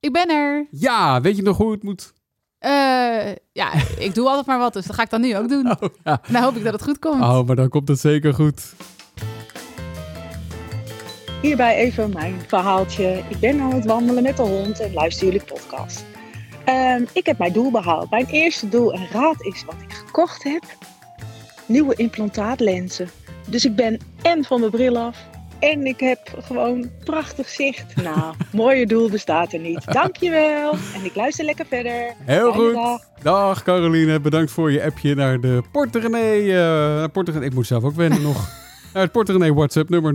Ik ben er. Ja, weet je nog hoe het moet? Uh, ja, ik doe altijd maar wat, dus dat ga ik dan nu ook doen. Oh, ja. En dan hoop ik dat het goed komt. Oh, maar dan komt het zeker goed. Hierbij even mijn verhaaltje. Ik ben aan het wandelen met de hond en luister jullie podcast. Uh, ik heb mijn doel behaald. Mijn eerste doel en raad is wat ik gekocht heb. Nieuwe implantaatlenzen. Dus ik ben en van mijn bril af en ik heb gewoon prachtig zicht. Nou, mooie doel bestaat er niet. Dankjewel. En ik luister lekker verder. Heel goed. Dag. dag. Caroline. Bedankt voor je appje naar de Porter Uh, Porter Ik moet zelf ook wennen nog. Het Porter WhatsApp nummer 0647250448.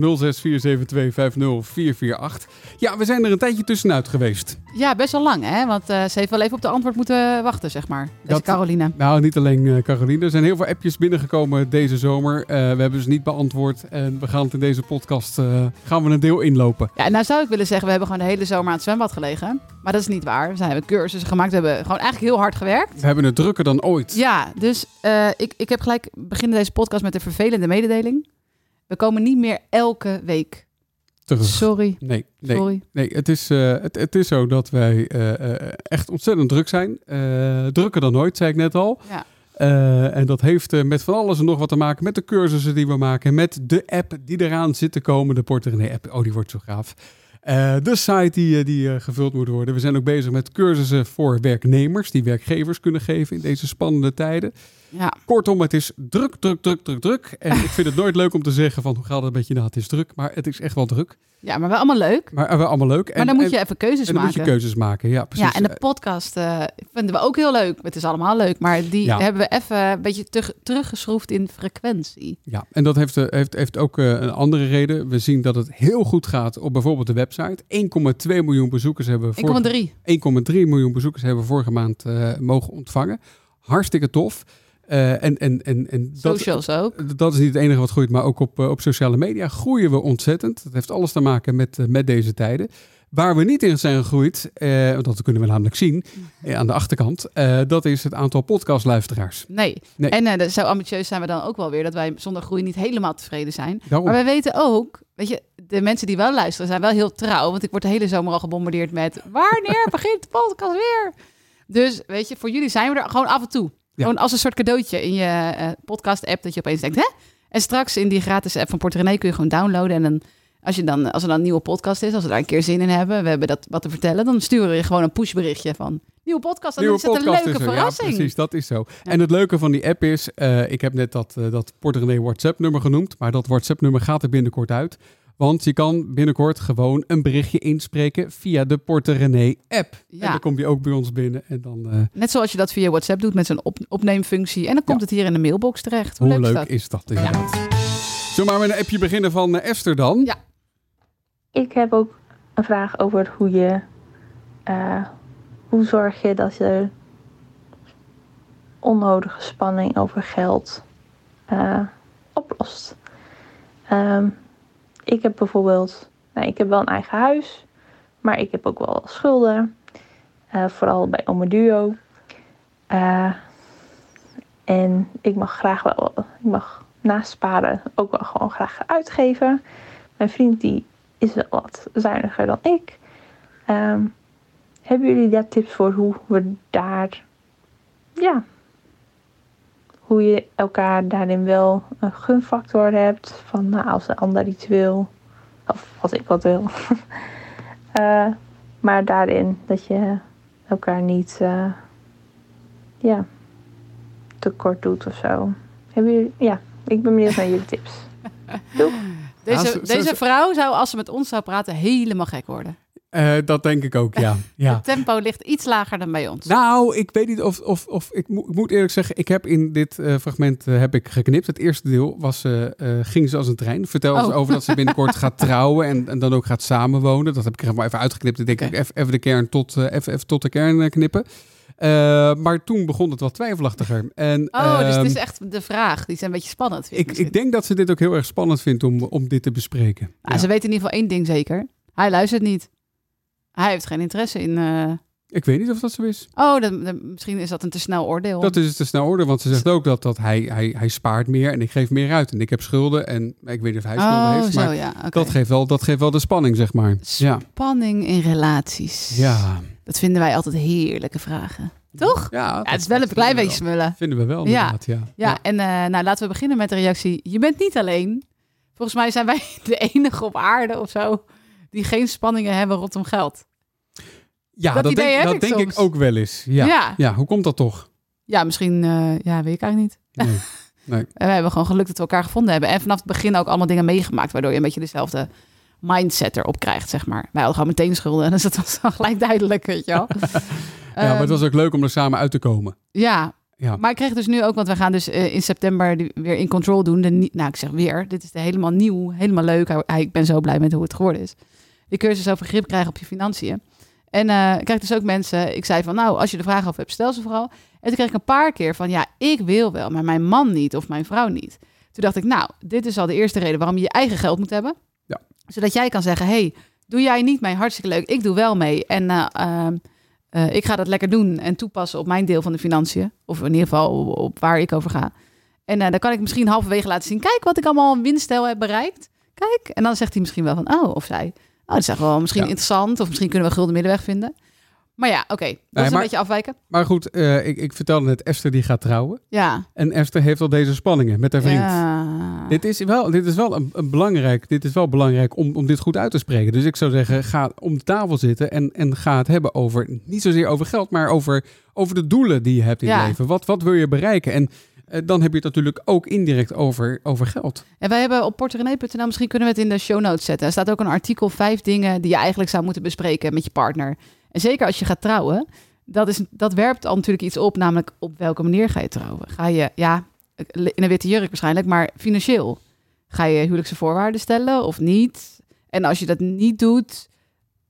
Ja, we zijn er een tijdje tussenuit geweest. Ja, best wel lang hè, want uh, ze heeft wel even op de antwoord moeten wachten, zeg maar. Dat is Caroline. Nou, niet alleen uh, Caroline. Er zijn heel veel appjes binnengekomen deze zomer. Uh, we hebben ze niet beantwoord en we gaan het in deze podcast, gaan we een deel inlopen. Ja, nou zou ik willen zeggen, we hebben gewoon de hele zomer aan het zwembad gelegen. Maar dat is niet waar. We hebben cursussen gemaakt, we hebben gewoon eigenlijk heel hard gewerkt. We hebben het drukker dan ooit. Ja, dus ik, ik heb gelijk beginnen deze podcast met een vervelende mededeling. We komen niet meer elke week. Terug. Sorry. Nee, nee, Sorry. nee het, is, uh, het, het is zo dat wij uh, echt ontzettend druk zijn. drukker dan ooit, zei ik net al. Ja. en dat heeft met van alles en nog wat te maken met de cursussen die we maken. Met de app die eraan zit te komen. De Porter app. Oh, die wordt zo gaaf. De site die, die gevuld moet worden. We zijn ook bezig met cursussen voor werknemers. Die werkgevers kunnen geven in deze spannende tijden. Ja. Kortom, het is druk, druk, druk, druk, druk. En ik vind het nooit leuk om te zeggen van hoe gaat het met je? Nou, het is druk, maar het is echt wel druk. Ja, maar wel allemaal leuk. Maar wel allemaal leuk. Maar dan moet je even keuzes en dan maken. moet je keuzes maken, ja precies. Ja, en de podcast uh, vinden we ook heel leuk. Het is allemaal leuk, maar die hebben we even een beetje terug, teruggeschroefd in frequentie. Ja, en dat heeft, eh, heeft, heeft ook uh, een andere reden. We zien dat het heel goed gaat op bijvoorbeeld de website. 1,2 miljoen bezoekers hebben we 1,3 miljoen bezoekers hebben we vorige maand uh, mogen ontvangen. Hartstikke tof. Uh, en, en, en, en dat, Socials ook. Dat is niet het enige wat groeit, maar ook op, uh, op sociale media groeien we ontzettend. Dat heeft alles te maken met, uh, met deze tijden. Waar we niet in zijn gegroeid, dat kunnen we namelijk zien aan de achterkant, dat is het aantal podcastluisteraars. Nee. nee. En zo ambitieus zijn we dan ook wel weer, dat wij zonder groei niet helemaal tevreden zijn. Daarom. Maar wij weten ook, weet je, de mensen die wel luisteren zijn wel heel trouw. Want ik word de hele zomer al gebombardeerd met, wanneer begint de podcast weer? Dus weet je, voor jullie zijn we er gewoon af en toe. Gewoon als een soort cadeautje in je uh, podcast-app dat je opeens denkt, hè? En straks in die gratis app van Porterenee kun je gewoon downloaden. En dan, als, je dan, als er dan een nieuwe podcast is, als we daar een keer zin in hebben, we hebben dat wat te vertellen, dan sturen we je gewoon een pushberichtje van nieuwe podcast. En nieuwe dan is het een leuke verrassing. Ja, precies, dat is zo. En het leuke van die app is, uh, ik heb net dat, uh, dat Porterenee WhatsApp-nummer genoemd, maar dat WhatsApp-nummer gaat er binnenkort uit. Want je kan binnenkort gewoon een berichtje inspreken via de Porte René app. Ja. En dan kom je ook bij ons binnen. En dan, uh... Net zoals je dat via WhatsApp doet met zo'n op opneemfunctie. En dan komt het hier in de mailbox terecht. Hoe, leuk, is dat? inderdaad? Ja. Zullen we maar met een appje beginnen van uh, Esther dan? Ja. Ik heb ook een vraag over hoe je... Uh, hoe zorg je dat je onnodige spanning over geld oplost? Um, ik heb bijvoorbeeld, nou, ik heb wel een eigen huis, maar ik heb ook wel schulden. Uh, vooral bij Ome Duo. Uh, en ik mag graag wel, ik mag naast sparen ook wel gewoon graag uitgeven. Mijn vriend die is wel wat zuiniger dan ik. Um, hebben jullie daar tips voor hoe we daar, ja, hoe je elkaar daarin wel een gunfactor hebt. Van nou, als de ander iets wil, of als ik wat wil. uh, maar daarin dat je elkaar niet uh, ja, tekort doet of zo. Hebben jullie, ja, ik ben benieuwd naar jullie tips. Doei. Deze, deze vrouw zou, als ze met ons zou praten, helemaal gek worden. Uh, dat denk ik ook, ja. ja. Het tempo ligt iets lager dan bij ons. Nou, ik weet niet of... of, of ik, mo ik moet eerlijk zeggen, ik heb in dit uh, fragment uh, heb ik geknipt. Het eerste deel was, ging ze als een trein. Vertelde oh. ze over dat ze binnenkort gaat trouwen en, en dan ook gaat samenwonen. Dat heb ik er maar even uitgeknipt. Ik denk okay. ik even de kern tot, even, even tot de kern knippen. maar toen begon het wat twijfelachtiger. En, oh, dus het is echt de vraag. Die is een beetje spannend. Ik, ik denk dat ze dit ook heel erg spannend vindt om, om dit te bespreken. Ja. Ze weten in ieder geval één ding zeker. Hij luistert niet. Hij heeft geen interesse in, uh, Ik weet niet of dat zo is. Oh, dan, misschien is dat een te snel oordeel. Dat is een te snel oordeel, want ze zegt ook dat, dat hij, hij, hij spaart meer en ik geef meer uit. En ik heb schulden en ik weet niet of hij schulden oh, heeft, zo, maar ja. dat, geeft wel, dat geeft wel de spanning, zeg maar. Spanning in relaties. Ja. Dat vinden wij altijd heerlijke vragen. Toch? Ja, het is wel een klein beetje smullen. Vinden we wel, inderdaad, ja. Ja, ja. en uh, nou, laten we beginnen met de reactie. Je bent niet alleen. Volgens mij zijn wij de enige op aarde of zo... die geen spanningen hebben rondom geld. Ja, dat, dat denk, dat ik, denk ik ook wel eens. Ja. ja. Ja. hoe komt dat toch? Ja, misschien, uh, ja, weet ik eigenlijk niet. Nee. nee. we hebben gewoon geluk dat we elkaar gevonden hebben. En vanaf het begin ook allemaal dingen meegemaakt, waardoor je een beetje dezelfde mindset erop krijgt, zeg maar. Wij hadden gewoon meteen schulden en dus dat was dan gelijk duidelijk, weet je wel. ja, maar het was ook leuk om er samen uit te komen. Ja, ja. Maar ik kreeg dus nu ook, want we gaan dus uh, in september weer in control doen. De, nou, ik zeg weer, dit is helemaal nieuw, helemaal leuk. Ik ben zo blij met hoe het geworden is. Je cursus over grip krijgen op je financiën. En uh, ik krijg dus ook mensen, ik zei van nou, als je de vraag over hebt, stel ze vooral. En toen kreeg ik een paar keer van ja, ik wil wel, maar mijn man niet of mijn vrouw niet. Toen dacht ik, nou, dit is al de eerste reden waarom je je eigen geld moet hebben. Ja. Zodat jij kan zeggen, hey, doe jij niet mee, hartstikke leuk, ik doe wel mee. En uh, uh, ik ga dat lekker doen en toepassen op mijn deel van de financiën. Of in ieder geval op, op waar ik over ga. En dan kan ik misschien halverwege laten zien, kijk wat ik allemaal winstel heb bereikt. Kijk, en dan zegt hij misschien wel van, oh, of zij, Oh, dat is echt wel misschien interessant. Of misschien kunnen we gulden middenweg vinden. Maar ja, oké. Okay. Dat is een beetje afwijken. Maar goed, uh, ik, ik vertelde net, Esther die gaat trouwen. Ja. En Esther heeft al deze spanningen met haar vriend. Ja. Dit is wel, dit is wel een, een, belangrijk, dit is wel belangrijk om, om dit goed uit te spreken. Dus ik zou zeggen, ga om de tafel zitten en, en ga het hebben over, niet zozeer over geld, maar over, over de doelen die je hebt in ja. je leven. Wat, wat wil je bereiken? En eh, dan heb je het natuurlijk ook indirect over, over geld. En wij hebben op porterenee.nl, misschien kunnen we het in de show notes zetten. Er staat ook een artikel, vijf dingen die je eigenlijk zou moeten bespreken met je partner. En zeker als je gaat trouwen, dat, is, dat werpt al natuurlijk iets op, namelijk op welke manier ga je trouwen. Ga je, ja, in een witte jurk waarschijnlijk, maar financieel. Ga je huwelijkse voorwaarden stellen of niet? En als je dat niet doet,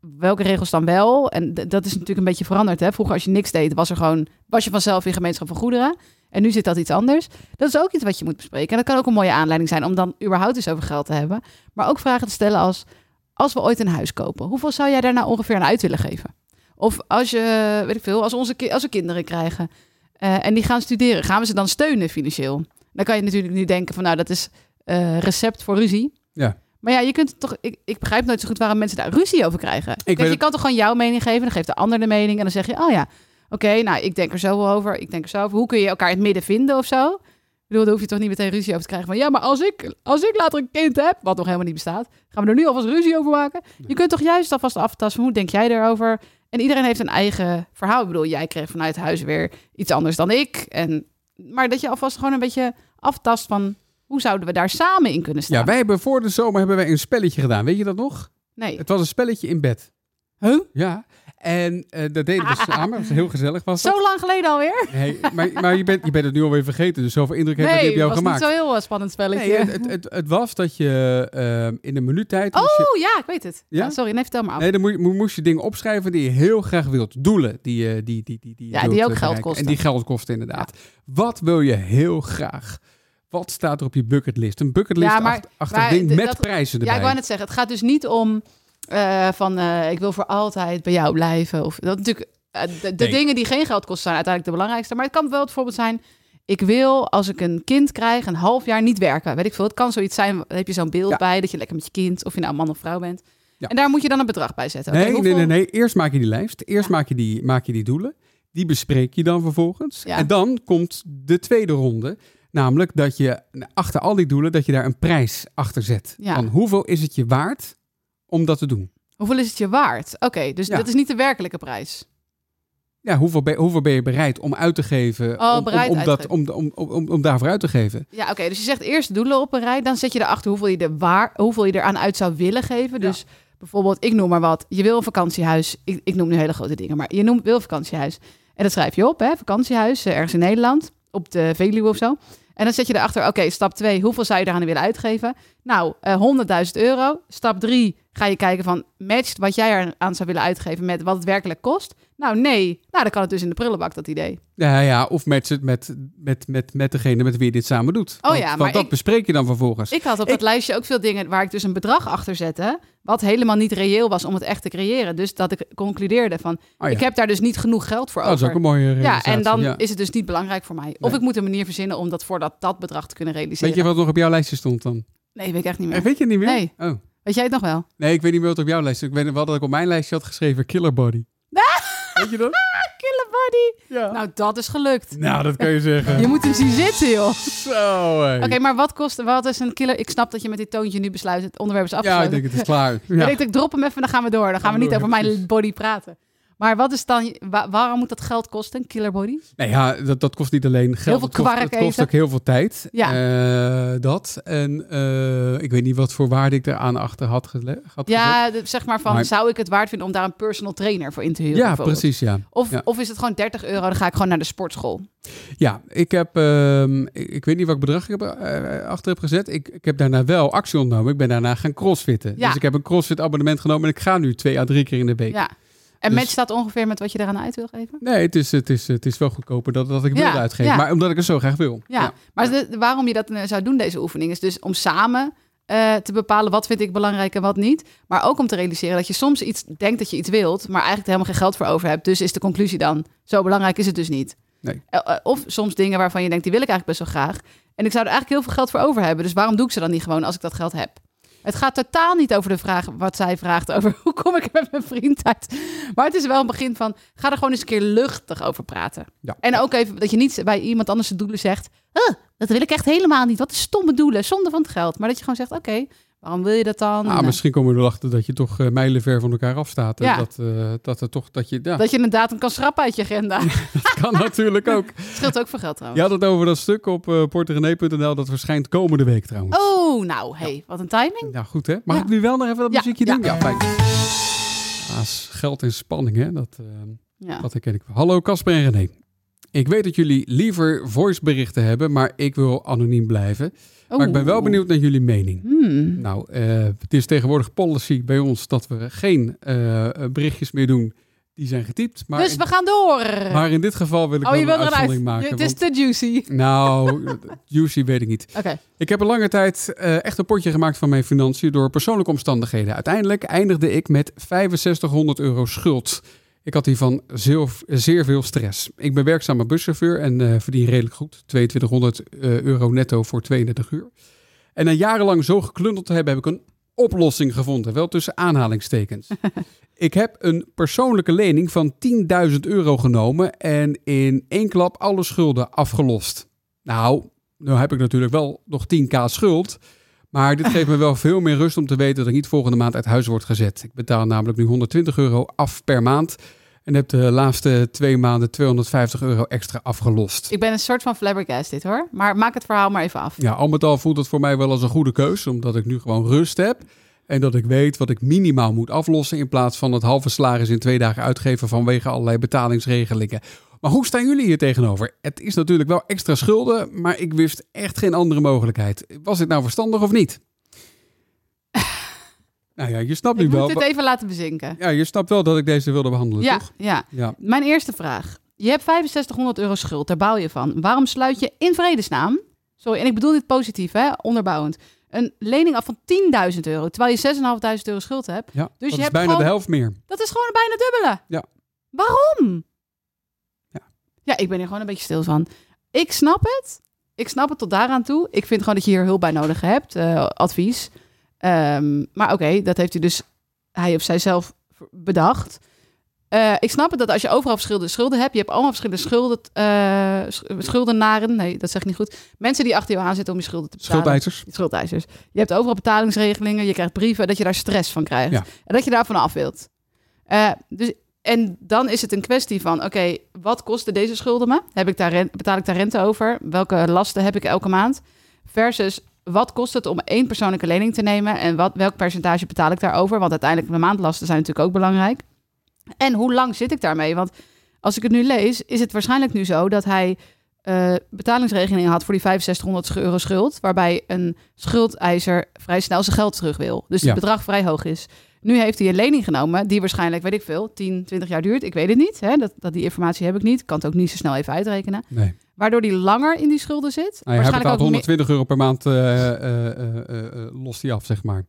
welke regels dan wel? En dat is natuurlijk een beetje veranderd. Hè? Vroeger als je niks deed, was er gewoon, was je vanzelf in gemeenschap van goederen. En nu zit dat iets anders. Dat is ook iets wat je moet bespreken. En dat kan ook een mooie aanleiding zijn om dan überhaupt eens over geld te hebben. Maar ook vragen te stellen als, als we ooit een huis kopen, hoeveel zou jij daar nou ongeveer aan uit willen geven? Of als je, weet ik veel, als, onze, als we kinderen krijgen uh, en die gaan studeren, gaan we ze dan steunen financieel? Dan kan je natuurlijk nu denken van, nou, dat is uh, recept voor ruzie. Ja. Maar ja, je kunt toch. Ik, ik begrijp nooit zo goed waarom mensen daar ruzie over krijgen. Ik je kan toch gewoon jouw mening geven, dan geeft de ander de mening en dan zeg je, oh ja, Oké, nou, ik denk er zo wel over. Ik denk er zo over. Hoe kun je elkaar in het midden vinden of zo? Ik bedoel, daar hoef je toch niet meteen ruzie over te krijgen. Van ja, maar als ik, als ik later een kind heb, wat nog helemaal niet bestaat, gaan we er nu alvast ruzie over maken. Je kunt toch juist alvast aftasten. Hoe denk jij erover? En iedereen heeft een eigen verhaal. Ik bedoel, jij kreeg vanuit huis weer iets anders dan ik. En, maar dat je alvast gewoon een beetje aftast van hoe zouden we daar samen in kunnen staan. Ja, wij hebben voor de zomer hebben wij een spelletje gedaan. Weet je dat nog? Nee. Het was een spelletje in bed. Huh? Ja. En uh, dat deden we samen. Dat was heel gezellig. Was Zo lang geleden alweer? Nee, maar, maar je, bent, je bent het nu alweer vergeten. Dus zoveel indruk heeft nee, het op jou gemaakt. Nee, het was niet zo heel spannend spelletje. Nee, het, het, het, was dat je uh, in een minuuttijd... Oh, je... ja, ik weet het. Ja? Ja, sorry, nee, vertel maar af. Nee, dan moest, moest je dingen opschrijven die je heel graag wilt. Doelen die, die, die, die, die Ja, die ook geld kosten. En die geld kosten, inderdaad. Ja. Wat wil je heel graag? Wat staat er op je bucketlist? Een bucketlist ja, maar, achter, maar, ding met dat, prijzen erbij. Ja, ik wou net zeggen, het gaat dus niet om... Uh, van uh, ik wil voor altijd bij jou blijven. Of dat natuurlijk uh, de, de nee. dingen die geen geld kosten zijn uiteindelijk de belangrijkste. Maar het kan wel het voorbeeld zijn. Ik wil als ik een kind krijg een half jaar niet werken. Weet ik veel. Het kan zoiets zijn. Heb je zo'n beeld ja. bij dat je lekker met je kind of je nou man of vrouw bent. Ja. En daar moet je dan een bedrag bij zetten. Nee, okay, hoeveel... nee, nee, nee. Eerst maak je die lijst. Eerst ja. maak, je die, maak je die doelen. Die bespreek je dan vervolgens. En dan komt de tweede ronde. Namelijk dat je achter al die doelen, dat je daar een prijs achter zet. Van hoeveel is het je waard om dat te doen? Hoeveel is het je waard? Oké, okay, dus ja. dat is niet de werkelijke prijs. Ja, hoeveel ben, hoeveel ben je bereid om uit te geven? Oh, bereid om, om, dat, om, om, om, om, daarvoor uit te geven. Ja, oké. Okay, dus je zegt eerst doelen op een rij. Dan zet je erachter hoeveel je, er waar, hoeveel je eraan uit zou willen geven. Dus ja. bijvoorbeeld, ik noem maar wat. Je wil een vakantiehuis. Ik, ik noem nu hele grote dingen, maar je noemt wil vakantiehuis. En dat schrijf je op, hè? Vakantiehuis, ergens in Nederland. Op de Veluwe of zo. En dan zet je erachter, oké, stap 2, hoeveel zou je eraan willen uitgeven? Nou, uh, 100.000 euro. Stap 3 ga je kijken van matcht wat jij er aan zou willen uitgeven met wat het werkelijk kost. Nou, nee. Nou, dan kan het dus in de prullenbak, dat idee. Ja, ja. Of match het met, met, met, met degene met wie je dit samen doet. Oh ja, maar dat bespreek je dan vervolgens. Ik had op dat lijstje ook veel dingen waar ik dus een bedrag achter zette, wat helemaal niet reëel was om het echt te creëren. Dus dat ik concludeerde van, oh ik heb daar dus niet genoeg geld voor over. Dat is ook een mooie Ja, en dan is het dus niet belangrijk voor mij. Of ik moet een manier verzinnen om dat voor dat, dat bedrag te kunnen realiseren. Weet je wat nog op jouw lijstje stond dan? Nee, weet ik echt niet meer. En weet je niet meer? Nee. Oh. Weet jij het nog wel? Nee, ik weet niet meer wat op jouw lijst Ik weet wel dat ik op mijn lijstje had geschreven Killer Body. weet je dat? Killer Body. Ja. Nou, dat is gelukt. Nou, dat kan je zeggen. Je moet hem zien zitten, joh. Zo, Oké, maar wat kost, wat is een killer? Ik snap dat je met dit toontje nu besluit het onderwerp is afgesloten. Ja, ik denk het is klaar. Ja. ik denk, ik drop hem even, dan gaan we door. Dan gaan we niet over mijn body praten. Maar wat is dan, waarom moet dat geld kosten, Killer Body? Nee, ja, dat, dat kost niet alleen geld. Heel veel het kost, het kost ook heel veel tijd. Ja. Uh, dat. En uh, ik weet niet wat voor waarde ik eraan achter had, gele had ja, zeg maar van, zou ik het waard vinden om daar een personal trainer voor in te huren? Ja, precies, ja. Of, ja. of is het gewoon 30 euro, dan ga ik gewoon naar de sportschool? Ja, ik heb, uh, ik, ik, weet niet wat bedrag ik heb, uh, achter heb gezet. Ik, ik heb daarna wel actie ondernomen. Ik ben daarna gaan crossfitten. Ja. Dus ik heb een crossfit abonnement genomen en ik ga nu twee à drie keer in de week. Ja. En dus, matcht dat ongeveer met wat je eraan uit wil geven? Nee, het is, het is, het is wel goedkoper dan dat ik wil uitgeven. Maar omdat ik het zo graag wil. Ja, maar de, waarom je dat eh, zou doen, deze oefening, is dus om samen uh, te bepalen wat vind ik belangrijk en wat niet. Maar ook om te realiseren dat je soms iets denkt dat je iets wilt, maar eigenlijk helemaal geen geld voor over hebt. Dus is de conclusie dan, zo belangrijk is het dus niet. Nee. Uh, of soms dingen waarvan je denkt, die wil ik eigenlijk best wel graag. En ik zou er eigenlijk heel veel geld voor over hebben. Dus waarom doe ik ze dan niet gewoon als ik dat geld heb? Het gaat totaal niet over de vraag wat zij vraagt over hoe kom ik met mijn vriend uit. Maar het is wel een begin van, ga er gewoon eens een keer luchtig over praten. Ja. En ook even dat je niet bij iemand anders de doelen zegt, dat wil ik echt helemaal niet. Wat is stomme doelen, zonder van het geld. Maar dat je gewoon zegt, oké, Waarom wil je dat dan? Ah, misschien komen we erachter dat je toch uh, mijlenver van elkaar afstaat. Ja. Dat, uh, dat er toch dat je. Ja. Dat je een datum kan schrappen uit je agenda. dat kan natuurlijk ook. Scheelt ook voor geld trouwens. Je had het over dat stuk op uh, porterenee.nl. Dat verschijnt komende week trouwens. Oh, nou, hey, wat een timing. Ja, goed hè. Mag ik nu wel nog even dat muziekje doen? Ja, fijn. Ah, geld en spanning hè. Dat, dat herken ik wel. Hallo Casper en René. Ik weet dat jullie liever voiceberichten hebben, maar ik wil anoniem blijven. Maar ik ben wel benieuwd naar jullie mening. Hmm. Nou, uh, het is tegenwoordig policy bij ons dat we geen uh, berichtjes meer doen die zijn getypt. Maar dus we gaan door. Maar in dit geval wil ik oh, wel een uitzondering maken. Het is te juicy. Nou, juicy weet ik niet. Okay. Ik heb een lange tijd uh, echt een potje gemaakt van mijn financiën door persoonlijke omstandigheden. Uiteindelijk eindigde ik met 6500 euro schuld. Ik had hiervan zeer, zeer veel stress. Ik ben werkzame buschauffeur en uh, verdien redelijk goed. 2200 uh, euro netto voor 32 uur. En na jarenlang zo geklundeld te hebben, heb ik een oplossing gevonden. Wel tussen aanhalingstekens. ik heb een persoonlijke lening van 10.000 euro genomen en in één klap alle schulden afgelost. Nou, nu heb ik natuurlijk wel nog 10k schuld. Maar dit geeft me wel veel meer rust om te weten dat ik niet volgende maand uit huis word gezet. Ik betaal namelijk nu 120 euro af per maand. En heb de laatste twee maanden 250 euro extra afgelost. Ik ben een soort van flabbergasted hoor. Maar maak het verhaal maar even af. Ja, al met al voelt het voor mij wel als een goede keus. Omdat ik nu gewoon rust heb. En dat ik weet wat ik minimaal moet aflossen. In plaats van het halve salaris in twee dagen uitgeven vanwege allerlei betalingsregelingen. Maar hoe staan jullie hier tegenover? Het is natuurlijk wel extra schulden, maar ik wist echt geen andere mogelijkheid. Was dit nou verstandig of niet? Nou ja, je snapt nu wel. Ik moet dit even laten bezinken. Ja, je snapt wel dat ik deze wilde behandelen, ja, toch? Ja. ja. Mijn eerste vraag. Je hebt 6500 euro schuld, daar bouw je van. Waarom sluit je in vredesnaam, sorry, en ik bedoel dit positief, hè, onderbouwend, een lening af van 10.000 euro, terwijl je 6.500 euro schuld hebt. Ja, dus je hebt bijna de helft meer. Dat is gewoon bijna dubbele. Ja. Waarom? Ja. Ja, ik ben er gewoon een beetje stil van. Ik snap het. Ik snap het tot daaraan toe. Ik vind gewoon dat je hier hulp bij nodig hebt. Uh, advies. Um, maar oké, dat heeft hij dus hij of zij zelf bedacht. Uh, ik snap het dat als je overal verschillende schulden hebt, je hebt allemaal verschillende schulden, uh, schuldenaren, nee, dat zeg ik niet goed. Mensen die achter jou aan zitten om je schulden te betalen. Schuldeisers. Schuldeisers. Je hebt overal betalingsregelingen, je krijgt brieven, dat je daar stress van krijgt. Ja. En dat je daarvan af wilt. Uh, dus, en dan is het een kwestie van, oké, wat kosten deze schulden me? Heb ik daar betaal ik daar rente over? Welke lasten heb ik elke maand? Versus, wat kost het om één persoonlijke lening te nemen en wat, welk percentage betaal ik daarover? Want uiteindelijk mijn maandlasten zijn natuurlijk ook belangrijk. En hoe lang zit ik daarmee? Want als ik het nu lees, is het waarschijnlijk nu zo dat hij uh, betalingsregeling had voor die 6500 euro schuld, waarbij een schuldeiser vrij snel zijn geld terug wil. Dus het bedrag vrij hoog is. Nu heeft hij een lening genomen die waarschijnlijk, weet ik veel, 10, 20 jaar duurt. Ik weet het niet. Hè? Dat, dat, die informatie heb ik niet. Kan het ook niet zo snel even uitrekenen. Nee. Waardoor hij langer in die schulden zit. Nou, hij betaalt 120 euro per maand uh, uh, lost hij af, zeg maar.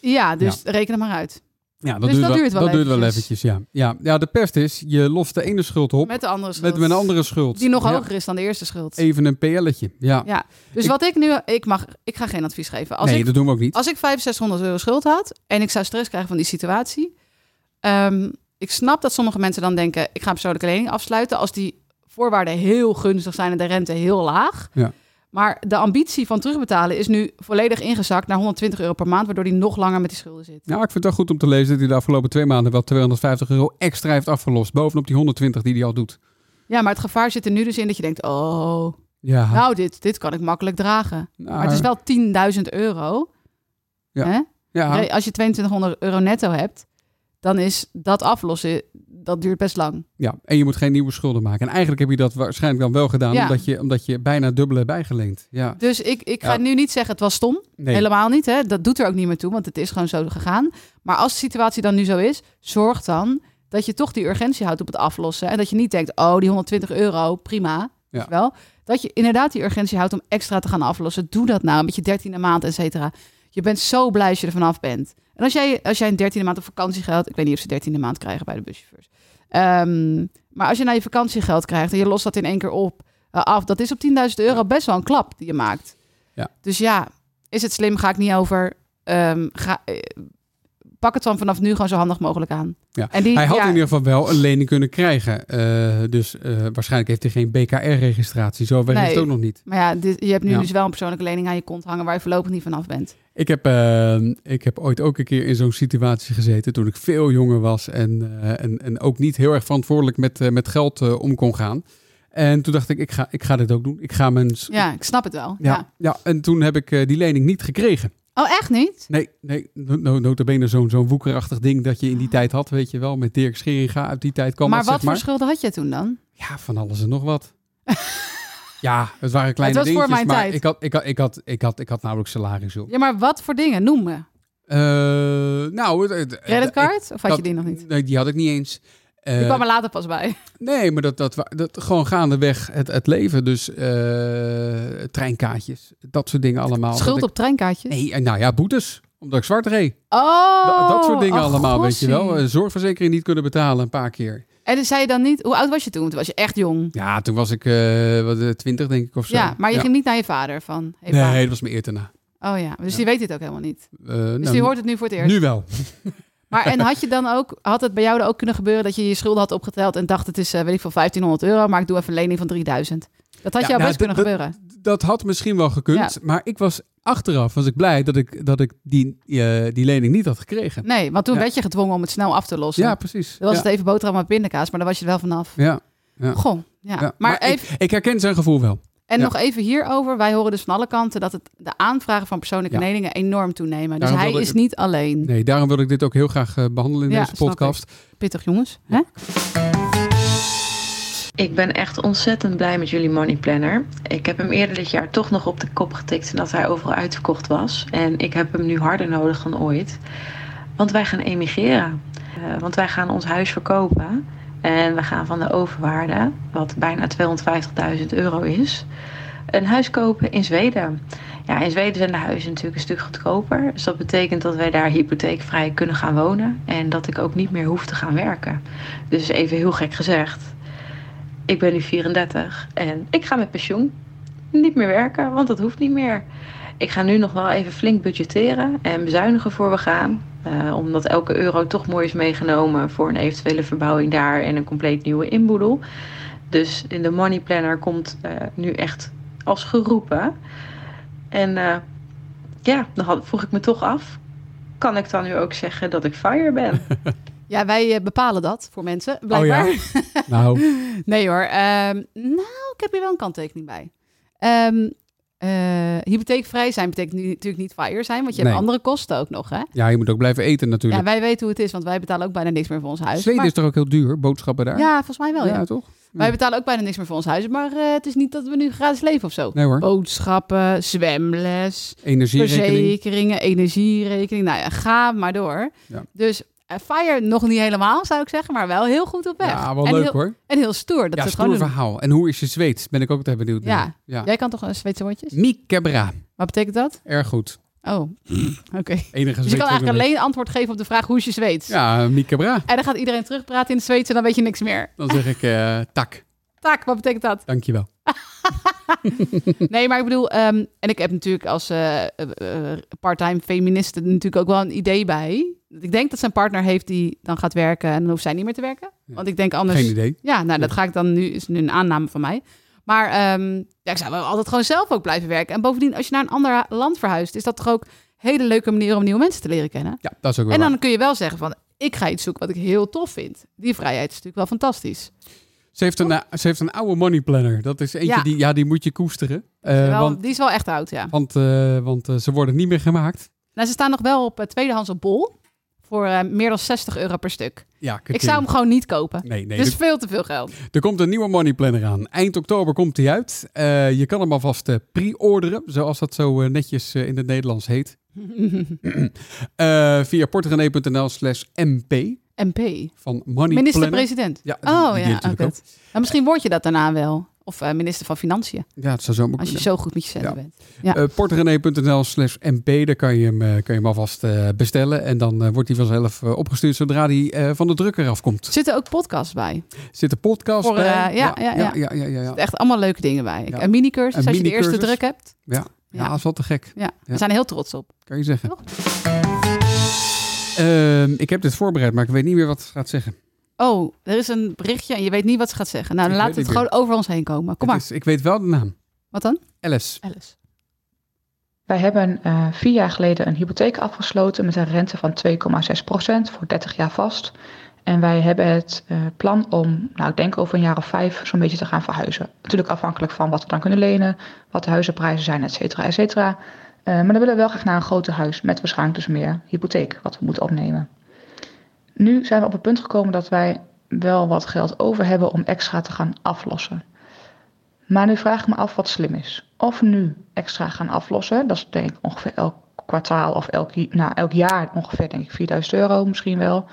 Ja, dus reken er maar uit. Ja, dat, dus duurt, dat wel, duurt wel dat duurt wel eventjes. Ja. Ja. ja, de pest is, je lost de ene schuld op. Met de andere schuld. Met, een andere schuld. Die nog hoger is dan de eerste schuld. Even een PL'tje, ja. ja. Dus wat ik nu, ik mag, ik ga geen advies geven. Als nee, ik, dat doen we ook niet. Als ik 6500 euro schuld had en ik zou stress krijgen van die situatie. Um, ik snap dat sommige mensen dan denken, ik ga een persoonlijke lening afsluiten als die voorwaarden heel gunstig zijn en de rente heel laag. Ja. Maar de ambitie van terugbetalen is nu volledig ingezakt naar 120 euro per maand, waardoor hij nog langer met die schulden zit. Nou, ik vind het wel goed om te lezen dat hij de afgelopen twee maanden wel 250 euro extra heeft afgelost, bovenop die 120 die hij al doet. Ja, maar het gevaar zit er nu dus in dat je denkt, oh, ja. nou, dit, dit kan ik makkelijk dragen. Nou, maar het is wel 10.000 euro. Ja. Hè? ja. Als je 2200 euro netto hebt, dan is dat aflossen, dat duurt best lang. Ja, en je moet geen nieuwe schulden maken. En eigenlijk heb je dat waarschijnlijk dan wel gedaan, omdat, je, omdat je bijna dubbele hebt bijgeleend. Ja. Dus ik, ik ga nu niet zeggen het was stom. Helemaal niet. Hè? Dat doet er ook niet meer toe, want het is gewoon zo gegaan. Maar als de situatie dan nu zo is, zorg dan dat je toch die urgentie houdt op het aflossen. En dat je niet denkt, oh, die 120 euro, prima. Ja. Wel. Dat je inderdaad die urgentie houdt om extra te gaan aflossen. Doe dat nou, met je dertiende maand, et cetera. Je bent zo blij als je er vanaf bent. En als jij, als jij een dertiende maand op vakantiegeld... Ik weet niet of ze dertiende maand krijgen bij de buschauffeurs. Um, maar als je naar je vakantiegeld krijgt en je lost dat in één keer op uh, af... dat is op 10.000 euro best wel een klap die je maakt. Ja. Dus ja, is het slim? Ga ik niet over... Um, ga, uh, pak het van vanaf nu gewoon zo handig mogelijk aan. Ja. En die, hij had in ieder geval wel een lening kunnen krijgen. Uh, dus uh, waarschijnlijk heeft hij geen BKR-registratie. Zo weet nee, het ook nog niet. Maar ja, dit, je hebt nu ja. dus wel een persoonlijke lening aan je kont hangen... waar je voorlopig niet vanaf bent. Ik heb, uh, ik heb ooit ook een keer in zo'n situatie gezeten... toen ik veel jonger was... en, en, en ook niet heel erg verantwoordelijk met, met geld om kon gaan... En toen dacht ik, ik ga, ik ga dit ook doen. Ik ga mijn... Ja, ik snap het wel. Ja. ja en toen heb ik die lening niet gekregen. Oh, echt niet? Nee, nee no, notabene zo'n zo'n woekerachtig ding dat je in die tijd had, weet je wel. Met Dirk Scheringa uit die tijd kwam Maar wat zeg maar. voor schulden had je toen dan? Ja, van alles en nog wat. ja, het waren kleine het was dingetjes, voor mijn maar tijd. Ik had, ik, had, ik, had, ik, had, ik had nauwelijks salaris op. Ja, maar wat voor dingen? Noem me. Uh, nou, het, Creditcard? of had je die nog niet? Nee, die had ik niet eens. Uh, die kwam er later pas bij. Nee, maar dat, dat, dat gewoon gaandeweg het, het leven. Dus uh, treinkaartjes, dat soort dingen allemaal. Schuld op treinkaartjes? Nee, nou ja, boetes. Omdat ik zwart reed. Oh, dat soort dingen allemaal, weet je wel. Zorgverzekering niet kunnen betalen een paar keer. En dus zei je dan niet, hoe oud was je toen? Toen was je echt jong. Ja, toen was ik uh, 20 denk ik of zo. Ja, maar je ging niet naar je vader van... Hey, nee, dat was mijn eerder Oh ja, dus ja. die weet dit ook helemaal niet. dus nou, die hoort het nu voor het eerst. Nu wel. Maar en had je dan ook, had het bij jou dan ook kunnen gebeuren dat je je schulden had opgeteld en dacht het is, uh, weet ik veel, 1500 euro, maar ik doe even een lening van 3000. Dat had ja, jou nou, best kunnen gebeuren. Dat had misschien wel gekund, maar ik was achteraf was ik blij dat ik, dat ik die, uh, die lening niet had gekregen. Nee, want toen werd je gedwongen om het snel af te lossen. Ja, precies. Dan was het even boterham met pindakaas, maar daar was je er wel vanaf. Ja. ja. Goh, ja. Maar, maar even... ik, ik herken zijn gevoel wel. En nog even hierover. Wij horen dus van alle kanten dat het, de aanvragen van persoonlijke ja. leningen enorm toenemen. Dus hij is niet alleen. Nee, daarom wil ik dit ook heel graag uh, behandelen in deze podcast. Pittig jongens. Hè? Ik ben echt ontzettend blij met jullie Money Planner. Ik heb hem eerder dit jaar toch nog op de kop getikt dat hij overal uitverkocht was. En ik heb hem nu harder nodig dan ooit. Want wij gaan emigreren. Uh, want wij gaan ons huis verkopen. En we gaan van de overwaarde, wat bijna 250.000 euro is, een huis kopen in Zweden. Ja, in Zweden zijn de huizen natuurlijk een stuk goedkoper. Dus dat betekent dat wij daar hypotheekvrij kunnen gaan wonen. En dat ik ook niet meer hoef te gaan werken. Dus even heel gek gezegd. Ik ben nu 34 en ik ga met pensioen. Niet meer werken, want dat hoeft niet meer. Ik ga nu nog wel even flink budgetteren en bezuinigen voor we gaan. Uh, omdat elke euro toch mooi is meegenomen voor een eventuele verbouwing daar en een compleet nieuwe inboedel. Dus in de money planner komt uh, nu echt als geroepen. En uh, ja, dan had, vroeg ik me toch af. Kan ik dan nu ook zeggen dat ik fire ben? Ja, wij bepalen dat voor mensen, blijkbaar. Oh ja? nou. nee hoor. Um, nou, ik heb hier wel een kanttekening bij. Um, uh, hypotheekvrij zijn betekent nu, natuurlijk niet fire zijn, want je hebt andere kosten ook nog. Hè? Ja, je moet ook blijven eten natuurlijk. Ja, wij weten hoe het is, want wij betalen ook bijna niks meer voor ons huis. Zweden is toch ook heel duur, boodschappen daar? Ja, volgens mij wel. Ja, ja. toch? Wij betalen ook bijna niks meer voor ons huis. Maar uh, het is niet dat we nu gratis leven of zo. Nee hoor. Boodschappen, zwemles, verzekeringen, energierekening. Nou ja, ga maar door. Ja. Dus Fire nog niet helemaal, zou ik zeggen. Maar wel heel goed op weg. Ja, wel leuk hoor. En heel stoer. Dat ja, stoer gewoon verhaal. En hoe is je Zweeds? Ben ik ook altijd benieuwd ja. ja. Jij kan toch een Zweedse woordjes? Mikebra. Wat betekent dat? Erg goed. Oh, oké. Enige dus je kan eigenlijk alleen antwoord geven op de vraag hoe is je Zweeds? Ja, Mikebra. En dan gaat iedereen terugpraten in het Zweeds en dan weet je niks meer. Dan zeg ik uh, tak. Tak, wat betekent dat? Dankjewel. nee, maar ik bedoel, ehm, en ik heb natuurlijk als uh, part-time feministe natuurlijk ook wel een idee bij. Ik denk dat zijn partner heeft die dan gaat werken en dan hoeft zij niet meer te werken. Want ik denk anders. Geen idee. Ja, nou, dat ga ik dan nu, is nu een aanname van mij. Maar um, ja, ik zou wel altijd gewoon zelf ook blijven werken. En bovendien, als je naar een ander land verhuist, is dat toch ook een hele leuke manier om nieuwe mensen te leren kennen. Ja, dat is ook wel En dan kun je wel zeggen van, ik ga iets zoeken wat ik heel tof vind. Die vrijheid is natuurlijk wel fantastisch. Ze heeft, een, ze heeft een oude money planner. Dat is eentje die, ja, die moet je koesteren. Uh, want, die is wel echt oud, ja. Want, uh, want ze worden niet meer gemaakt. Nou, ze staan nog wel op tweedehands op bol voor meer dan 60 euro per stuk. Ja, ik zou hem gewoon niet kopen. Nee, nee. Dus veel te veel geld. Er komt een nieuwe money planner aan. Eind oktober komt hij uit. Je kan hem alvast pre-orderen, zoals dat zo netjes in het Nederlands heet. via portrenee.nl slash mp. MP? Van Money Minister-president? Ja, oh ja, oké. Okay. Nou, misschien word je dat daarna wel. Of uh, minister van Financiën. Ja, het zou zo Als je zo goed met je centen ja. bent. Ja. Uh, portrenee.nl slash mp, daar kan je hem, uh, kan je hem alvast bestellen. En dan wordt hij vanzelf opgestuurd zodra hij van de drukker afkomt. Zitten ook podcasts bij? Zitten podcasts Voor, bij? Ja, ja, ja. ja, ja, ja, ja, Echt allemaal leuke dingen bij. Een mini-cursus als je de eerste druk hebt. Ja, ja. dat is wel te gek. Ja. We zijn er heel trots op. Kan je zeggen. Uh, ik heb dit voorbereid, maar ik weet niet meer wat het gaat zeggen. Oh, er is een berichtje en je weet niet wat ze gaat zeggen. Nou, dan laat het gewoon over ons heen komen. Kom maar. Is, ik weet wel de naam. Wat dan? Alice. Alice. Wij hebben uh, vier jaar geleden een hypotheek afgesloten met een rente van 2,6% voor 30 jaar vast. En wij hebben het uh, plan om, nou ik denk over een jaar of vijf, zo'n beetje te gaan verhuizen. Natuurlijk afhankelijk van wat we dan kunnen lenen, wat de huizenprijzen zijn, et cetera, et cetera. Uh, maar dan willen we wel graag naar een groter huis met waarschijnlijk dus meer hypotheek wat we moeten opnemen. Nu zijn we op het punt gekomen dat wij wel wat geld over hebben om extra te gaan aflossen. Maar nu vraag ik me af wat slim is. Of nu extra gaan aflossen, dat is denk ik ongeveer elk kwartaal of elk, nou, elk jaar ongeveer denk ik 4000 euro misschien wel.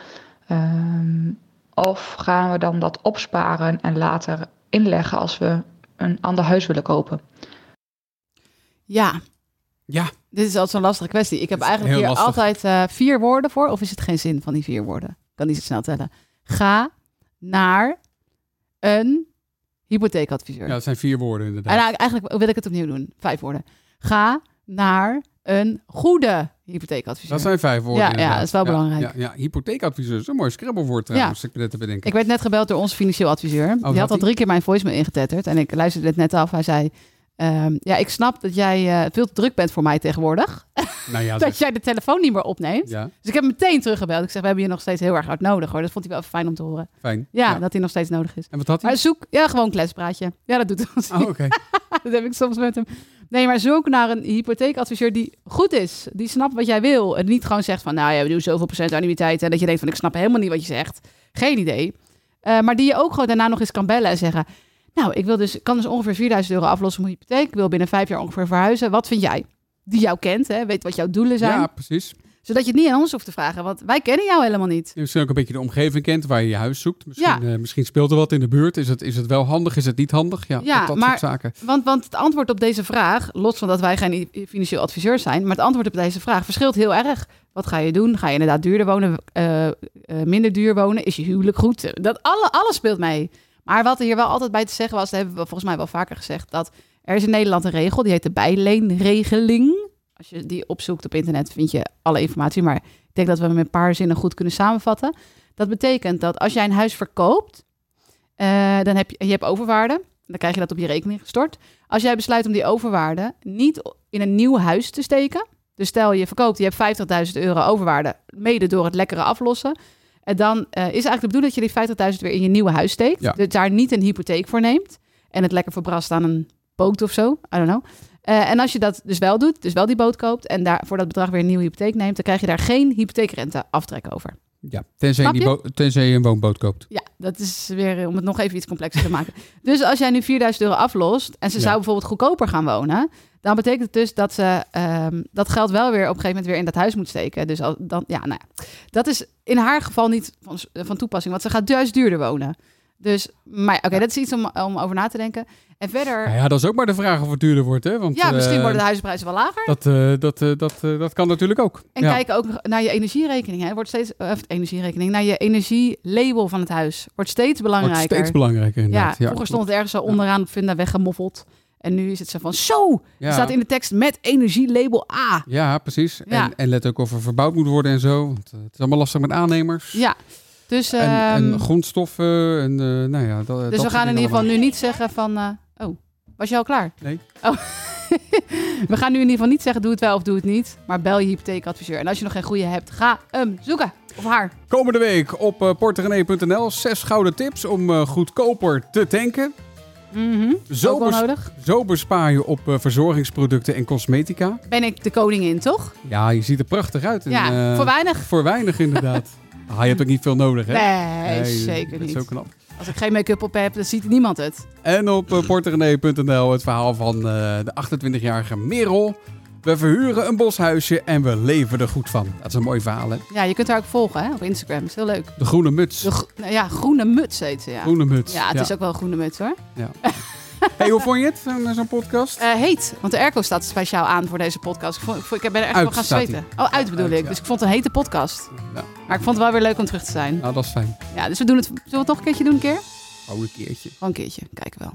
Um, of gaan we dan dat opsparen en later inleggen als we een ander huis willen kopen? Ja. Ja. Dit is altijd zo'n lastige kwestie. Ik heb eigenlijk hier lastig. altijd uh, vier woorden voor. Of is het geen zin van die vier woorden? Ik kan niet zo snel tellen. Ga naar een hypotheekadviseur. Ja, dat zijn vier woorden inderdaad. En eigenlijk wil ik het opnieuw doen. Vijf woorden. Ga naar een goede hypotheekadviseur. Dat zijn vijf woorden. Ja, ja dat is wel belangrijk. Ja, ja, hypotheekadviseur is een mooi scrabblewoord trouwens. Ik, net te bedenken. ik werd net gebeld door onze financieel adviseur. Oh, die had al drie keer mijn voicemail ingetetterd. En ik luisterde het net af. Hij zei, Um, ja, ik snap dat jij uh, veel te druk bent voor mij tegenwoordig. Nou ja, dat jij de telefoon niet meer opneemt. Ja. Dus ik heb meteen teruggebeld. Ik zeg, we hebben je nog steeds heel erg hard nodig hoor. Dat vond hij wel fijn om te horen. Fijn. Ja, ja, dat hij nog steeds nodig is. En wat had hij? Maar zoek, ja, gewoon kletspraatje. Ja, dat doet hij. Oh, oké. Okay. dat heb ik soms met hem. Nee, maar zoek naar een hypotheekadviseur die goed is. Die snapt wat jij wil. En niet gewoon zegt van, nou ja, we doen zoveel procent annuïteit. En dat je denkt van, ik snap helemaal niet wat je zegt. Geen idee. Uh, maar die je ook gewoon daarna nog eens kan bellen en zeggen... Nou, ik wil dus, kan dus ongeveer 4000 euro aflossen op mijn hypotheek. Ik wil binnen vijf jaar ongeveer verhuizen. Wat vind jij? Die jou kent, hè? weet wat jouw doelen zijn. Ja, precies. Zodat je het niet aan ons hoeft te vragen, want wij kennen jou helemaal niet. Je misschien ook een beetje de omgeving kent waar je je huis zoekt. Misschien, ja. uh, misschien speelt er wat in de buurt. Is het, is het wel handig? Is het niet handig? Ja, ja dat, maar, soort zaken. Want, want het antwoord op deze vraag, los van dat wij geen financieel adviseur zijn, maar het antwoord op deze vraag verschilt heel erg. Wat ga je doen? Ga je inderdaad duurder wonen, uh, uh, minder duur wonen? Is je huwelijk goed? Dat alle, alles speelt mee. Maar wat er hier wel altijd bij te zeggen was, dat hebben we volgens mij wel vaker gezegd, dat er is in Nederland een regel, die heet de bijleenregeling. Als je die opzoekt op internet, vind je alle informatie. Maar ik denk dat we hem een paar zinnen goed kunnen samenvatten. Dat betekent dat als jij een huis verkoopt, uh, dan heb je, je hebt overwaarde. Dan krijg je dat op je rekening gestort. Als jij besluit om die overwaarde niet in een nieuw huis te steken. Dus stel je verkoopt, je hebt 50.000 euro overwaarde, mede door het lekkere aflossen. En dan uh, is eigenlijk de bedoeling dat je die 50.000 weer in je nieuwe huis steekt. Ja. Dus daar niet een hypotheek voor neemt. En het lekker verbrast aan een boot of zo. I don't know. Uh, en als je dat dus wel doet, dus wel die boot koopt en daar voor dat bedrag weer een nieuwe hypotheek neemt, dan krijg je daar geen hypotheekrente aftrek over. Ja, tenzij je, tenzij je een woonboot koopt. Ja, dat is weer om het nog even iets complexer te maken. Dus als jij nu 4000 euro aflost en ze zou bijvoorbeeld goedkoper gaan wonen, dan betekent het dus dat ze um, dat geld wel weer op een gegeven moment weer in dat huis moet steken. Dus al, dan, ja, nou ja, dat is in haar geval niet van, van toepassing, want ze gaat juist duurder wonen. Dus, maar oké, dat is iets om, om over na te denken. En verder... Nou ja, dat is ook maar de vraag of het duurder wordt, hè? Want, ja, misschien uh, worden de huizenprijzen wel lager. Dat, uh, dat, uh, dat, dat kan natuurlijk ook. En ja. kijken ook naar je energierekening. Hè. Wordt steeds, of energierekening, naar je energielabel van het huis. Wordt steeds belangrijker. Wordt steeds belangrijker, inderdaad. Ja, vroeger stond het ergens zo onderaan op Vinda weggemoffeld. En nu is het zo van, zo, ja. staat in de tekst met energielabel A. Ja, precies. Ja. En, en let ook of er verbouwd moet worden en zo. Want het is allemaal lastig met aannemers. Ja, dus, en, en ehm, grondstoffen en uh, nou ja. Dat, dus we gaan in ieder geval nu niet zeggen van, uh, oh, was je al klaar? Nee. Oh. we gaan nu in ieder geval niet zeggen doe het wel of doe het niet. Maar bel je hypotheekadviseur. En als je nog geen goede hebt, ga hem zoeken. Of haar. Komende week op uh, porterenee.nl zes gouden tips om goedkoper te tanken. Mm -hmm. zo, bes nodig. zo bespaar je op uh, verzorgingsproducten en cosmetica. Ben ik de koningin, toch? Ja, je ziet er prachtig uit. Ja, voor weinig. Voor weinig, inderdaad. Ah, je hebt ook niet veel nodig, hè? Nee, zeker niet. Dat is zo knap. Als ik geen make-up op heb, dan ziet niemand het. En op uh, porterenee.nl het verhaal van de 28-jarige Merel. We verhuren een boshuisje en we leven er goed van. Dat is een mooi verhaal, hè? Ja, je kunt haar ook volgen hè, op Instagram. Dat is heel leuk. De groene muts. De nou ja, groene muts heet ze, ja. Groene muts. Ja, het is ook wel een groene muts, hoor. Ja. hey, hoe vond je het, zo'n podcast? Uh, heet, want de airco staat speciaal aan voor deze podcast. Ik, vond, ik, ben er echt wel gaan zweten. Oh, uit bedoel ik. Dus ik vond het een hete podcast. Ja. Maar ik vond het wel weer leuk om terug te zijn. Nou, dat is fijn. Ja, dus we doen het. Zullen we het toch een keertje doen, een keer? Gewoon een keertje. Gewoon een keertje, kijken wel.